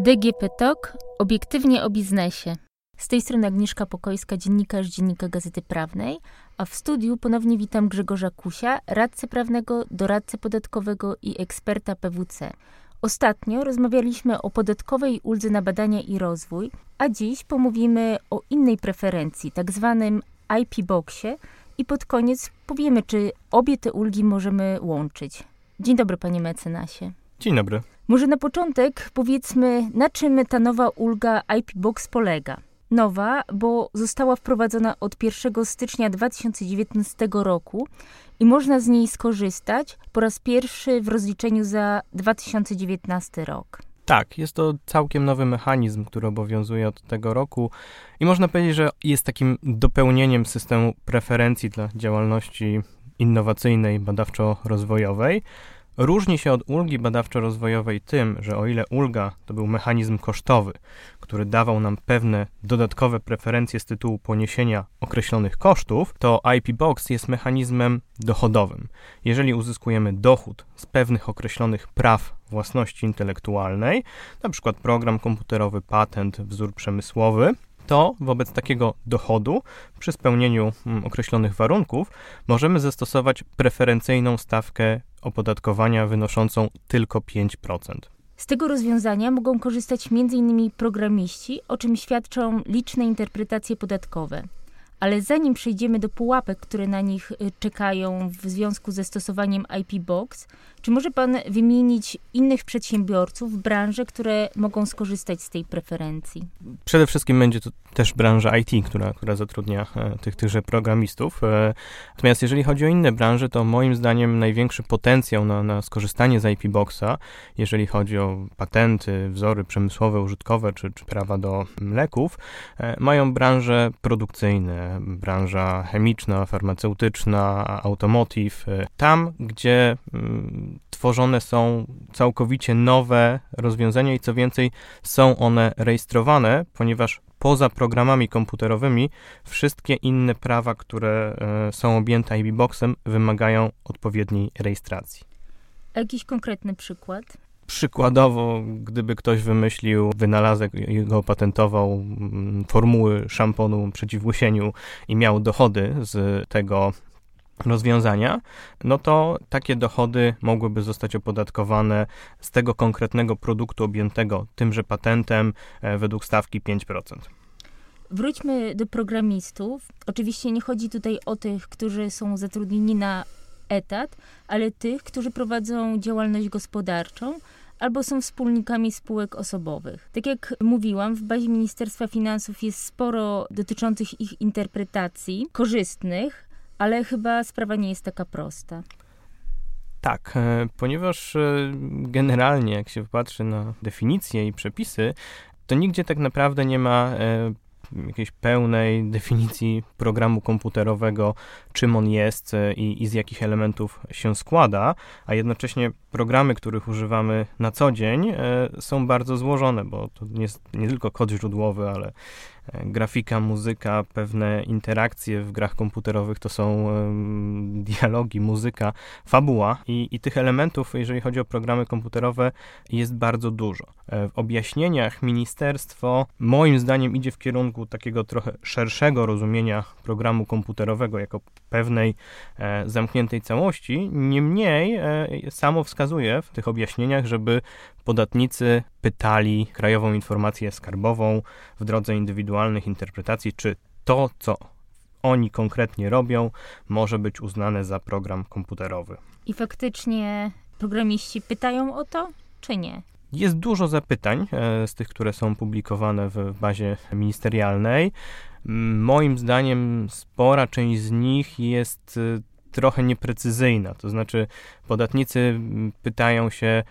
DGP Talk obiektywnie o biznesie. Z tej strony Agnieszka Pokojska, dziennikarz Dziennika Gazety Prawnej, a w studiu ponownie witam Grzegorza Kusia, radcę prawnego, doradcę podatkowego i eksperta PWC. Ostatnio rozmawialiśmy o podatkowej uldze na badania i rozwój, a dziś pomówimy o innej preferencji, tak zwanym IP Boxie i pod koniec powiemy, czy obie te ulgi możemy łączyć. Dzień dobry, panie mecenasie. Dzień dobry. Może na początek powiedzmy, na czym ta nowa ulga IP Box polega. Nowa, bo została wprowadzona od 1 stycznia 2019 roku i można z niej skorzystać po raz pierwszy w rozliczeniu za 2019 rok. Tak, jest to całkiem nowy mechanizm, który obowiązuje od tego roku i można powiedzieć, że jest takim dopełnieniem systemu preferencji dla działalności innowacyjnej, badawczo-rozwojowej. Różni się od ulgi badawczo-rozwojowej tym, że o ile ulga to był mechanizm kosztowy, który dawał nam pewne dodatkowe preferencje z tytułu poniesienia określonych kosztów, to IP Box jest mechanizmem dochodowym. Jeżeli uzyskujemy dochód z pewnych określonych praw własności intelektualnej, np. program komputerowy, patent, wzór przemysłowy, to wobec takiego dochodu, przy spełnieniu mm, określonych warunków, możemy zastosować preferencyjną stawkę opodatkowania wynoszącą tylko 5%. Z tego rozwiązania mogą korzystać m.in. programiści, o czym świadczą liczne interpretacje podatkowe. Ale zanim przejdziemy do pułapek, które na nich y, czekają w związku ze stosowaniem IP Box, czy może Pan wymienić innych przedsiębiorców, branże, które mogą skorzystać z tej preferencji? Przede wszystkim będzie to też branża IT, która, która zatrudnia e, tych, tychże programistów. E, natomiast jeżeli chodzi o inne branże, to moim zdaniem największy potencjał na, na skorzystanie z IP Boxa, jeżeli chodzi o patenty, wzory przemysłowe, użytkowe czy, czy prawa do leków, e, mają branże produkcyjne, branża chemiczna, farmaceutyczna, automotive. Tam, gdzie mm, tworzone są całkowicie nowe rozwiązania i co więcej, są one rejestrowane, ponieważ poza programami komputerowymi wszystkie inne prawa, które e, są objęte IB-Boxem, wymagają odpowiedniej rejestracji. Jakiś konkretny przykład? Przykładowo, gdyby ktoś wymyślił wynalazek i go opatentował, mm, formuły szamponu przeciw łysieniu i miał dochody z tego rozwiązania, no to takie dochody mogłyby zostać opodatkowane z tego konkretnego produktu objętego tymże patentem e, według stawki 5%. Wróćmy do programistów. Oczywiście nie chodzi tutaj o tych, którzy są zatrudnieni na etat, ale tych, którzy prowadzą działalność gospodarczą albo są wspólnikami spółek osobowych. Tak jak mówiłam, w bazie Ministerstwa Finansów jest sporo dotyczących ich interpretacji korzystnych, ale chyba sprawa nie jest taka prosta. Tak, e, ponieważ e, generalnie, jak się popatrzy na definicje i przepisy, to nigdzie tak naprawdę nie ma e, jakiejś pełnej definicji programu komputerowego, czym on jest i, i, z jakich elementów się składa, a jednocześnie programy, których używamy na co dzień, są bardzo złożone, bo to nie nie tylko kod źródłowy, ale grafika, muzyka, pewne interakcje w grach komputerowych to są dialogi, muzyka, fabuła i, i tych elementów, jeżeli chodzi o programy komputerowe, jest bardzo dużo. E, w objaśnieniach ministerstwo moim zdaniem idzie w kierunku takiego trochę szerszego rozumienia programu komputerowego jako pewnej e, zamkniętej całości. Niemniej e, samo wskazuje w tych objaśnieniach, żeby podatnicy pytali Krajową Informację Skarbową w drodze indywidualnych interpretacji, czy to, co oni konkretnie robią, może być uznane za program komputerowy. I faktycznie programiści pytają o to, czy nie? Jest dużo zapytań e, z tych, które są publikowane w bazie ministerialnej. Moim zdaniem spora część z nich jest e, trochę nieprecyzyjna. To znaczy, podatnicy pytają się,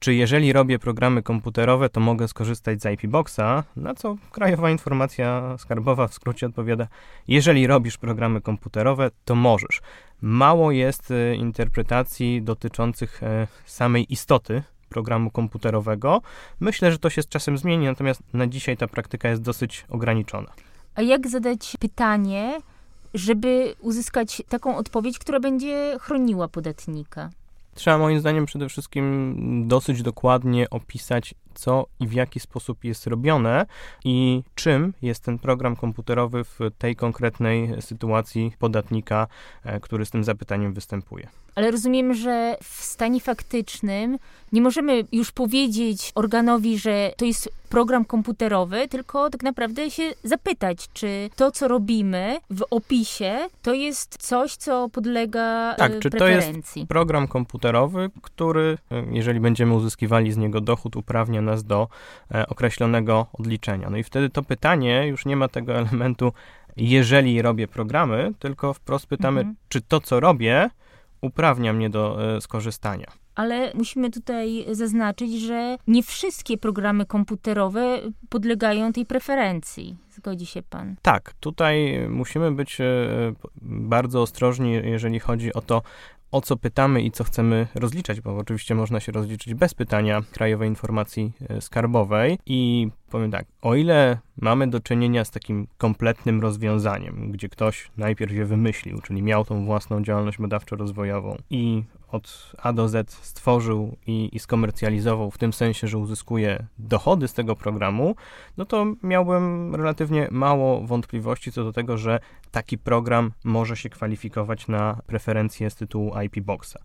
czy jeżeli robię programy komputerowe, to mogę skorzystać z IP Boxa, na co Krajowa Informacja Skarbowa w skrócie odpowiada, jeżeli robisz programy komputerowe, to możesz. Mało jest e, interpretacji dotyczących samej istoty programu komputerowego. Myślę, że to się z czasem zmieni, natomiast na dzisiaj ta praktyka jest dosyć ograniczona. A jak zadać pytanie, żeby uzyskać taką odpowiedź, która będzie chroniła podatnika? Trzeba moim zdaniem przede wszystkim dosyć dokładnie opisać, co i w jaki sposób jest robione i czym jest ten program komputerowy w tej konkretnej sytuacji podatnika, e, który z tym zapytaniem występuje. Ale rozumiem, że w stanie faktycznym nie możemy już powiedzieć organowi, że to jest program komputerowy, tylko tak naprawdę się zapytać, czy to, co robimy w opisie, to jest coś, co podlega tak, e, czy preferencji. to jest program komputerowy, który, e, jeżeli będziemy uzyskiwali z niego dochód, uprawnia nas do e, określonego odliczenia. No i wtedy to pytanie już nie ma tego elementu, jeżeli robię programy, tylko wprost pytamy, mhm. czy to, co robię, uprawnia mnie do e, skorzystania. Ale musimy tutaj zaznaczyć, że nie wszystkie programy komputerowe podlegają tej preferencji. Zgodzi się pan? Tak, tutaj musimy być e, bardzo ostrożni, jeżeli chodzi o to, o co pytamy i co chcemy rozliczać, bo oczywiście można się rozliczyć bez pytania Krajowej Informacji e, Skarbowej. I powiem tak, o ile mamy do czynienia z takim kompletnym rozwiązaniem, gdzie ktoś najpierw je wymyślił, czyli miał tą własną działalność badawczo-rozwojową i od A do Z stworzył i, i skomercjalizował w tym sensie, że uzyskuje dochody z tego programu, no to miałbym relatywnie mało wątpliwości co do tego, że taki program może się kwalifikować na preferencje z tytułu IP Boxa.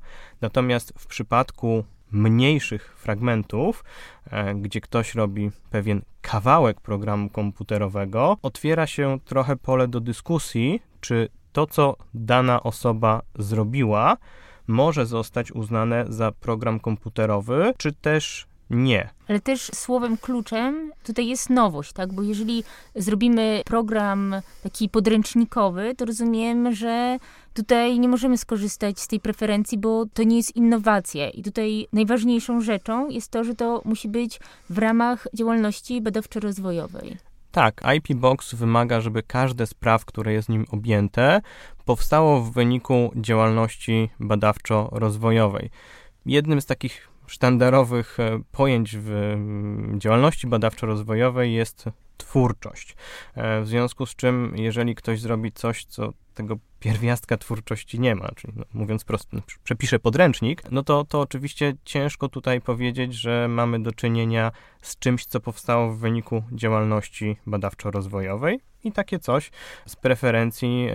Natomiast w przypadku mniejszych fragmentów, e, gdzie ktoś robi pewien kawałek programu komputerowego, otwiera się trochę pole do dyskusji, czy to, co dana osoba zrobiła, może zostać uznane za program komputerowy, czy też nie. Ale też słowem kluczem tutaj jest nowość, tak? Bo jeżeli zrobimy program taki podręcznikowy, to rozumiem, że tutaj nie możemy skorzystać z tej preferencji, bo to nie jest innowacja. I tutaj najważniejszą rzeczą jest to, że to musi być w ramach działalności badawczo-rozwojowej. Tak, IP Box wymaga, żeby każde z praw, które jest nim objęte, powstało w wyniku działalności badawczo-rozwojowej. Jednym z takich sztandarowych e, pojęć w mm, działalności badawczo-rozwojowej jest twórczość. E, w związku z czym, jeżeli ktoś zrobi coś, co tego pierwiastka twórczości nie ma, czyli no, mówiąc prosto, no, przepiszę podręcznik, no to, to oczywiście ciężko tutaj powiedzieć, że mamy do czynienia z czymś, co powstało w wyniku działalności badawczo-rozwojowej i takie coś z preferencji yy,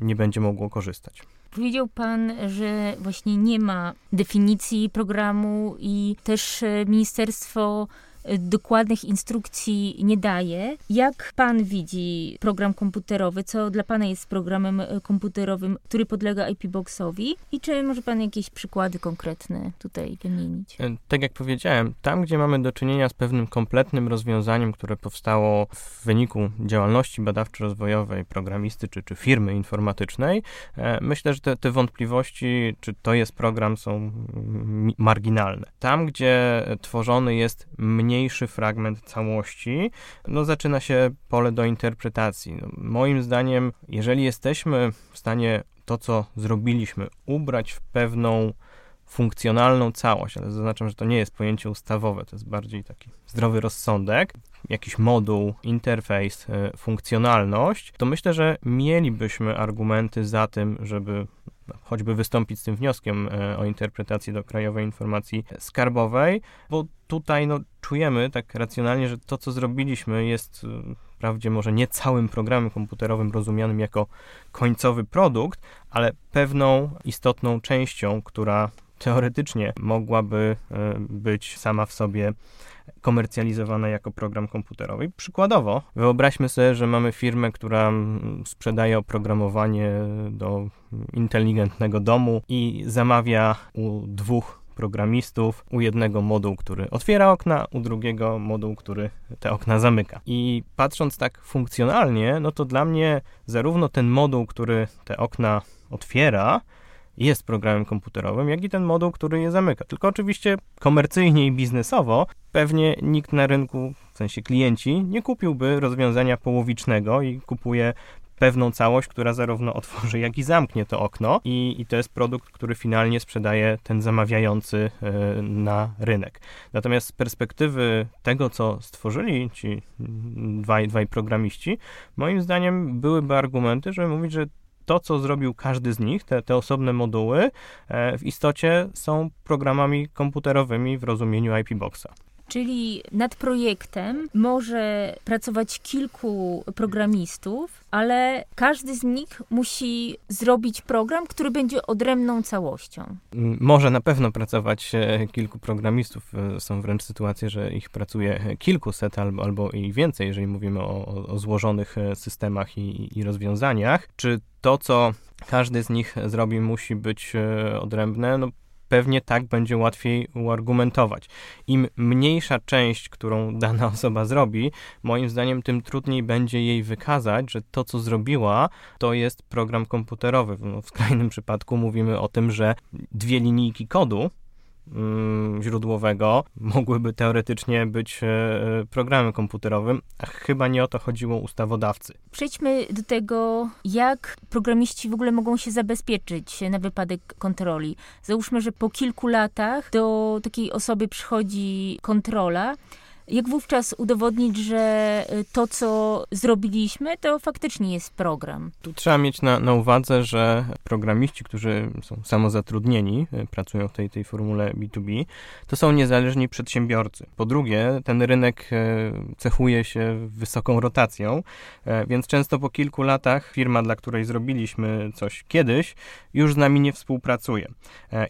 nie będzie mogło korzystać. Powiedział Pan, że właśnie nie ma definicji programu i też e, Ministerstwo dokładnych instrukcji nie daje. Jak pan widzi program komputerowy? Co dla pana jest programem e, komputerowym, który podlega IP Boxowi? I czy może pan jakieś przykłady konkretne tutaj wymienić? E, tak jak powiedziałem, tam gdzie mamy do czynienia z pewnym kompletnym rozwiązaniem, które powstało w wyniku działalności badawczo-rozwojowej programisty czy, czy firmy informatycznej, e, myślę, że te, te wątpliwości, czy to jest program, są marginalne. Tam, gdzie tworzony jest mniej mniejszy fragment całości, no zaczyna się pole do interpretacji. No, moim zdaniem, jeżeli jesteśmy w stanie to, co zrobiliśmy, ubrać w pewną funkcjonalną całość, ale zaznaczam, że to nie jest pojęcie ustawowe, to jest bardziej taki zdrowy rozsądek, jakiś moduł, interfejs, e, funkcjonalność, to myślę, że mielibyśmy argumenty za tym, żeby choćby wystąpić z tym wnioskiem e, o interpretację do Krajowej Informacji Skarbowej, bo tutaj no, czujemy tak racjonalnie, że to, co zrobiliśmy, jest e, wprawdzie może nie całym programem komputerowym rozumianym jako końcowy produkt, ale pewną istotną częścią, która teoretycznie mogłaby e, być sama w sobie komercjalizowana jako program komputerowy. Przykładowo, wyobraźmy sobie, że mamy firmę, która sprzedaje oprogramowanie do inteligentnego domu i zamawia u dwóch programistów, u jednego moduł, który otwiera okna, u drugiego moduł, który te okna zamyka. I patrząc tak funkcjonalnie, no to dla mnie zarówno ten moduł, który te okna otwiera, jest programem komputerowym, jak i ten moduł, który je zamyka. Tylko oczywiście komercyjnie i biznesowo pewnie nikt na rynku, w sensie klienci, nie kupiłby rozwiązania połowicznego i kupuje pewną całość, która zarówno otworzy, jak i zamknie to okno i, i to jest produkt, który finalnie sprzedaje ten zamawiający y, na rynek. Natomiast z perspektywy tego, co stworzyli ci dwaj, dwaj programiści, moim zdaniem byłyby argumenty, żeby mówić, że to, co zrobił każdy z nich, te, te osobne moduły, e, w istocie są programami komputerowymi w rozumieniu IP Boxa. Czyli nad projektem może pracować kilku programistów, ale każdy z nich musi zrobić program, który będzie odrębną całością. Może na pewno pracować e, kilku programistów. E, są wręcz sytuacje, że ich pracuje kilkuset albo, albo i więcej, jeżeli mówimy o, o złożonych e, systemach i, i rozwiązaniach. Czy to, co każdy z nich zrobi, musi być odrębne? No, pewnie tak będzie łatwiej uargumentować. Im mniejsza część, którą dana osoba zrobi, moim zdaniem, tym trudniej będzie jej wykazać, że to, co zrobiła, to jest program komputerowy. No, w skrajnym przypadku mówimy o tym, że dwie linijki kodu źródłowego mogłyby teoretycznie być e, programem komputerowym, a chyba nie o to chodziło ustawodawcy. Przejdźmy do tego, jak programiści w ogóle mogą się zabezpieczyć na wypadek kontroli. Załóżmy, że po kilku latach do takiej osoby przychodzi kontrola, jak wówczas udowodnić, że y, to, co zrobiliśmy, to faktycznie jest program? Tu trzeba mieć na, na uwadze, że programiści, którzy są samozatrudnieni, y, pracują w tej, tej formule B2B, to są niezależni przedsiębiorcy. Po drugie, ten rynek y, cechuje się wysoką rotacją, więc często po kilku latach firma, dla której zrobiliśmy coś kiedyś, już z nami nie współpracuje.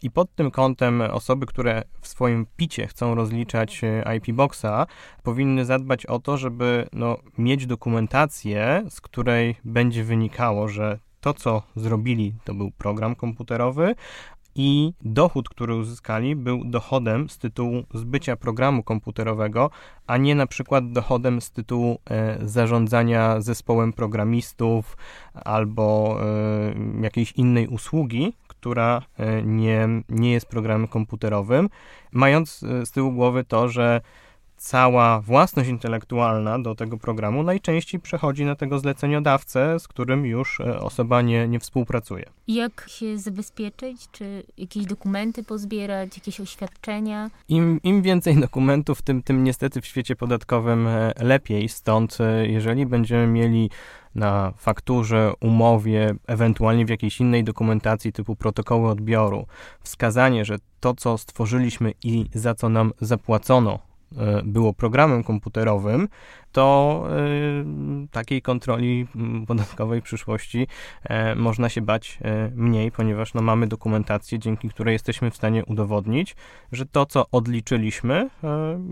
I pod tym kątem osoby, które w swoim picie chcą rozliczać IP Boxa, powinny zadbać o to, żeby no, mieć dokumentację, z której będzie wynikało, że to, co zrobili, to był program komputerowy, i dochód, który uzyskali, był dochodem z tytułu zbycia programu komputerowego, a nie na przykład dochodem z tytułu e, zarządzania zespołem programistów albo e, jakiejś innej usługi, która e, nie, nie jest programem komputerowym, mając e, z tyłu głowy to, że cała własność intelektualna do tego programu najczęściej przechodzi na tego zleceniodawcę, z którym już e, osoba nie, nie współpracuje. Jak się zabezpieczyć? Czy jakieś dokumenty pozbierać, jakieś oświadczenia? Im, im więcej dokumentów, tym, tym niestety w świecie podatkowym e, lepiej. Stąd, e, jeżeli będziemy mieli na fakturze, umowie, ewentualnie w jakiejś innej dokumentacji typu protokoły odbioru, wskazanie, że to, co stworzyliśmy i za co nam zapłacono, było programem komputerowym, to e, takiej kontroli mm, podatkowej w przyszłości e, można się bać mniej, ponieważ no, mamy dokumentację, dzięki której jesteśmy w stanie udowodnić, że to, co odliczyliśmy,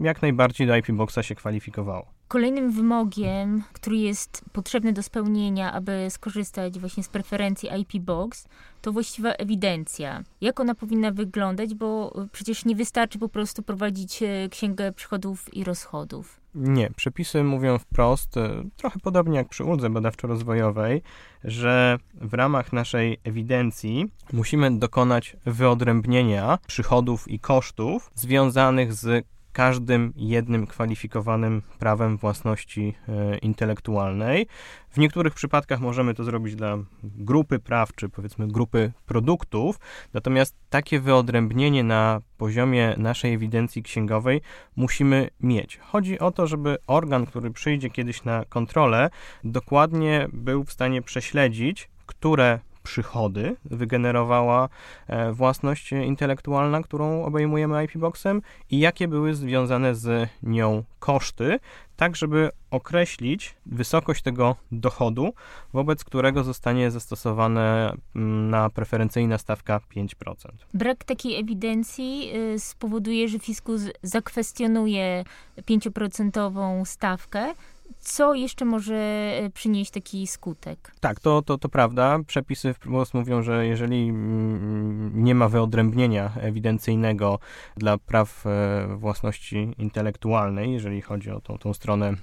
jak najbardziej do IP Boxa się kwalifikowało. Kolejnym wymogiem, który jest potrzebny do spełnienia, aby skorzystać właśnie z preferencji IP Box, to właściwa ewidencja. Jak ona powinna wyglądać, bo przecież nie wystarczy po prostu prowadzić e, księgę przychodów i rozchodów. Nie, przepisy mówią wprost, e, trochę podobnie jak przy uldze badawczo-rozwojowej, że w ramach naszej ewidencji musimy dokonać wyodrębnienia przychodów i kosztów związanych z każdym jednym kwalifikowanym prawem własności e, intelektualnej. W niektórych przypadkach możemy to zrobić dla grupy praw, czy powiedzmy grupy produktów, natomiast takie wyodrębnienie na poziomie naszej ewidencji księgowej musimy mieć. Chodzi o to, żeby organ, który przyjdzie kiedyś na kontrolę, dokładnie był w stanie prześledzić, które przychody wygenerowała e, własność intelektualna, którą obejmujemy IP Boxem i jakie były związane z nią koszty, tak żeby określić wysokość tego dochodu, wobec którego zostanie zastosowana mm, na preferencyjna stawka 5%. Brak takiej ewidencji y, spowoduje, że fiskus zakwestionuje 5% stawkę, co jeszcze może e, przynieść taki skutek? Tak, to, to, to prawda. Przepisy wprost mówią, że jeżeli mm, nie ma wyodrębnienia ewidencyjnego dla praw e, własności intelektualnej, jeżeli chodzi o tą, tą stronę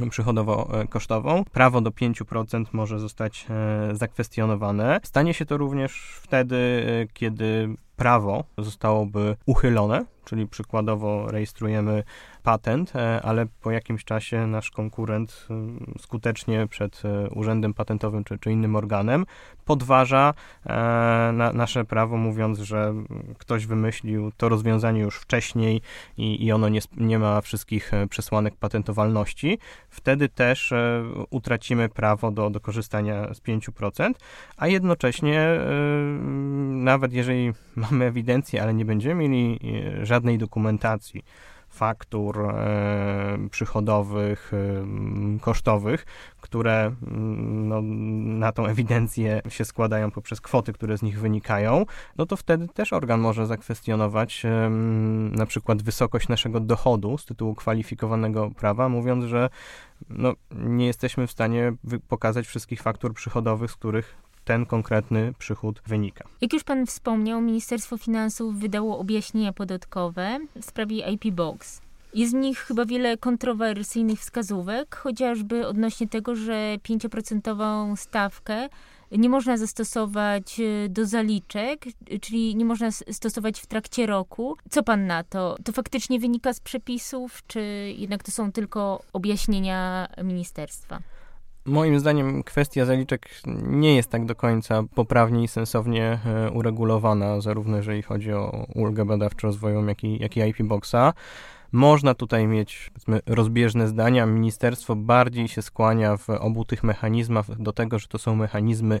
przychodowo-kosztową. Prawo do 5% może zostać e, zakwestionowane. Stanie się to również wtedy, kiedy prawo zostałoby uchylone, czyli przykładowo rejestrujemy patent, e, ale po jakimś czasie nasz konkurent e, skutecznie przed e, urzędem patentowym czy, czy innym organem podważa na, nasze prawo, mówiąc, że ktoś wymyślił to rozwiązanie już wcześniej i, i ono nie, nie ma wszystkich przesłanek patentowalności. Wtedy też utracimy prawo do, do korzystania z 5%, a jednocześnie nawet jeżeli mamy ewidencję, ale nie będziemy mieli żadnej dokumentacji, faktur e, przychodowych, e, kosztowych, które mm, no, na tą ewidencję się składają poprzez kwoty, które z nich wynikają, no to wtedy też organ może zakwestionować e, na przykład wysokość naszego dochodu z tytułu kwalifikowanego prawa, mówiąc, że no, nie jesteśmy w stanie pokazać wszystkich faktur przychodowych, z których ten konkretny przychód wynika. Jak już pan wspomniał, Ministerstwo Finansów wydało objaśnienia podatkowe w sprawie IP Box. Jest w nich chyba wiele kontrowersyjnych wskazówek, chociażby odnośnie tego, że 5% stawkę nie można zastosować e, do zaliczek, czyli nie można stosować w trakcie roku. Co pan na to? To faktycznie wynika z przepisów, czy jednak to są tylko objaśnienia ministerstwa? Moim zdaniem kwestia zaliczek nie jest tak do końca poprawnie i sensownie e, uregulowana, zarówno jeżeli chodzi o ulgę badawczo-rozwojową, jak i, jak i IP Boxa. Można tutaj mieć rozbieżne zdania. Ministerstwo bardziej się skłania w obu tych mechanizmach do tego, że to są mechanizmy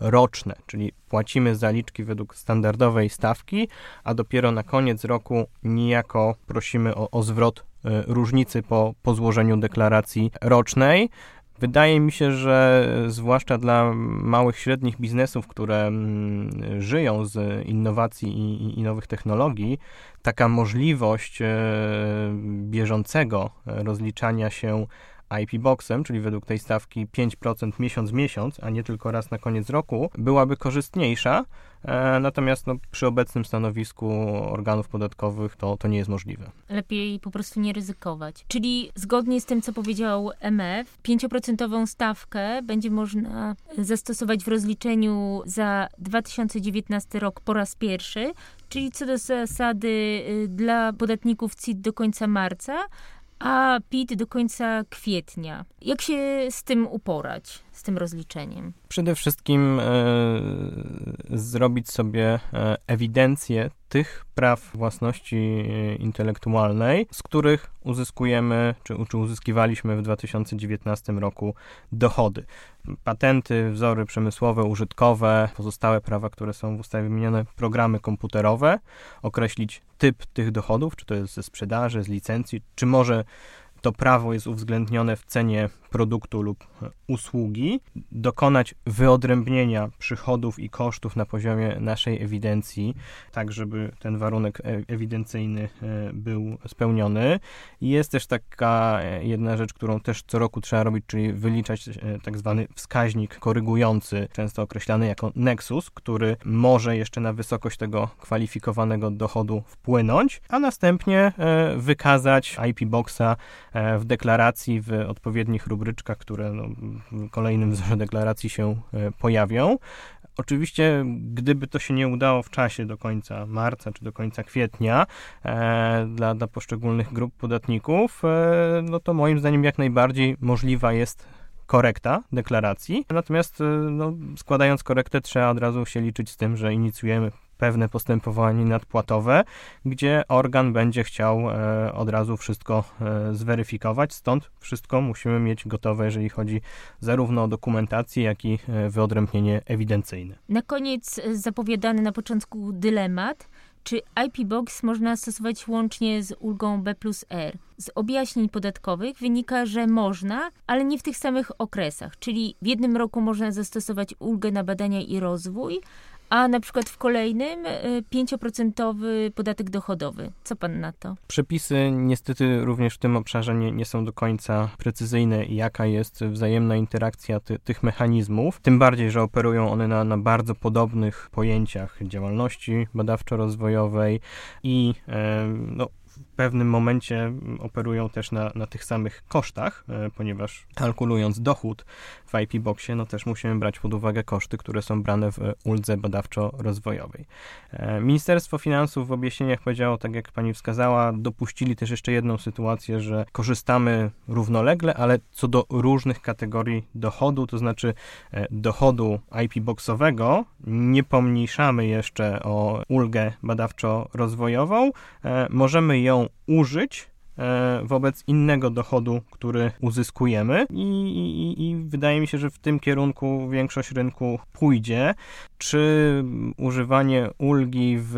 roczne, czyli płacimy zaliczki według standardowej stawki, a dopiero na koniec roku niejako prosimy o, o zwrot e, różnicy po, po złożeniu deklaracji rocznej. Wydaje mi się, że zwłaszcza dla małych, średnich biznesów, które mm, żyją z innowacji i, i nowych technologii, taka możliwość e, bieżącego rozliczania się IP Boxem, czyli według tej stawki 5% miesiąc miesiąc, a nie tylko raz na koniec roku, byłaby korzystniejsza. E, natomiast no, przy obecnym stanowisku organów podatkowych to, to nie jest możliwe. Lepiej po prostu nie ryzykować. Czyli zgodnie z tym, co powiedział MF, 5% stawkę będzie można zastosować w rozliczeniu za 2019 rok po raz pierwszy, czyli co do zasady y, dla podatników CIT do końca marca, a PIT do końca kwietnia. Jak się z tym uporać, z tym rozliczeniem? Przede wszystkim e, zrobić sobie e, ewidencję tych praw własności e, intelektualnej, z których uzyskujemy, czy, czy uzyskiwaliśmy w 2019 roku dochody. Patenty, wzory przemysłowe, użytkowe, pozostałe prawa, które są w ustawie wymienione, programy komputerowe, określić typ tych dochodów, czy to jest ze sprzedaży, z licencji, czy może to prawo jest uwzględnione w cenie produktu lub usługi, dokonać wyodrębnienia przychodów i kosztów na poziomie naszej ewidencji, tak żeby ten warunek e, ewidencyjny e, był spełniony. Jest też taka e, jedna rzecz, którą też co roku trzeba robić, czyli wyliczać tak zwany wskaźnik korygujący, często określany jako nexus, który może jeszcze na wysokość tego kwalifikowanego dochodu wpłynąć, a następnie wykazać IP Boxa w deklaracji w odpowiednich rubryczkach, które no, w kolejnym wzorze deklaracji się e, pojawią. Oczywiście, gdyby to się nie udało w czasie do końca marca czy do końca kwietnia e, dla, dla poszczególnych grup podatników, e, no to moim zdaniem jak najbardziej możliwa jest korekta deklaracji. Natomiast e, no, składając korektę trzeba od razu się liczyć z tym, że inicjujemy pewne postępowanie nadpłatowe, gdzie organ będzie chciał e, od razu wszystko e, zweryfikować, stąd wszystko musimy mieć gotowe, jeżeli chodzi zarówno o dokumentację, jak i e, wyodrębnienie ewidencyjne. Na koniec zapowiadany na początku dylemat, czy IP Box można stosować łącznie z ulgą B plus R? Z objaśnień podatkowych wynika, że można, ale nie w tych samych okresach, czyli w jednym roku można zastosować ulgę na badania i rozwój, a na przykład w kolejnym 5% y, podatek dochodowy. Co pan na to? Przepisy niestety również w tym obszarze nie, nie są do końca precyzyjne, jaka jest wzajemna interakcja ty, tych mechanizmów. Tym bardziej, że operują one na, na bardzo podobnych pojęciach działalności badawczo-rozwojowej i no, pewnym momencie operują też na, na tych samych kosztach, e, ponieważ kalkulując dochód w IP Boxie, no też musimy brać pod uwagę koszty, które są brane w uldze badawczo-rozwojowej. E, Ministerstwo Finansów w objaśnieniach powiedziało, tak jak pani wskazała, dopuścili też jeszcze jedną sytuację, że korzystamy równolegle, ale co do różnych kategorii dochodu, to znaczy e, dochodu IP Boxowego, nie pomniejszamy jeszcze o ulgę badawczo-rozwojową, możemy ją użyć e, wobec innego dochodu, który uzyskujemy I, i, i wydaje mi się, że w tym kierunku większość rynku pójdzie. Czy używanie ulgi w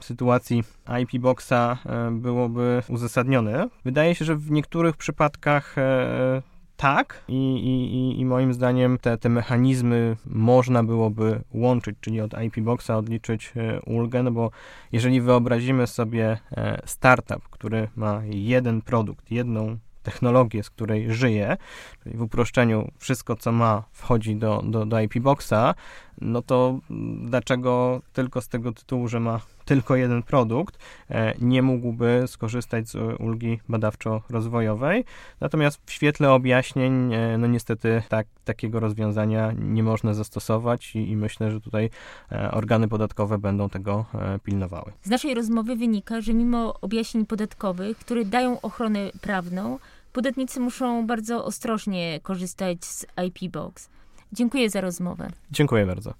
sytuacji IP Boxa e, byłoby uzasadnione? Wydaje się, że w niektórych przypadkach e, tak. I, i, i moim zdaniem te, te mechanizmy można byłoby łączyć, czyli od IP Boxa odliczyć e, ulgę, no bo jeżeli wyobrazimy sobie e, startup, który ma jeden produkt, jedną technologię, z której żyje, czyli w uproszczeniu wszystko, co ma, wchodzi do, do, do IP Boxa, no to dlaczego tylko z tego tytułu, że ma tylko jeden produkt, e, nie mógłby skorzystać z ulgi badawczo-rozwojowej. Natomiast w świetle objaśnień, e, no niestety tak, takiego rozwiązania nie można zastosować i, i myślę, że tutaj e, organy podatkowe będą tego pilnowały. Z naszej rozmowy wynika, że mimo objaśnień podatkowych, które dają ochronę prawną, podatnicy muszą bardzo ostrożnie korzystać z IP Box. Dziękuję za rozmowę. Dziękuję bardzo.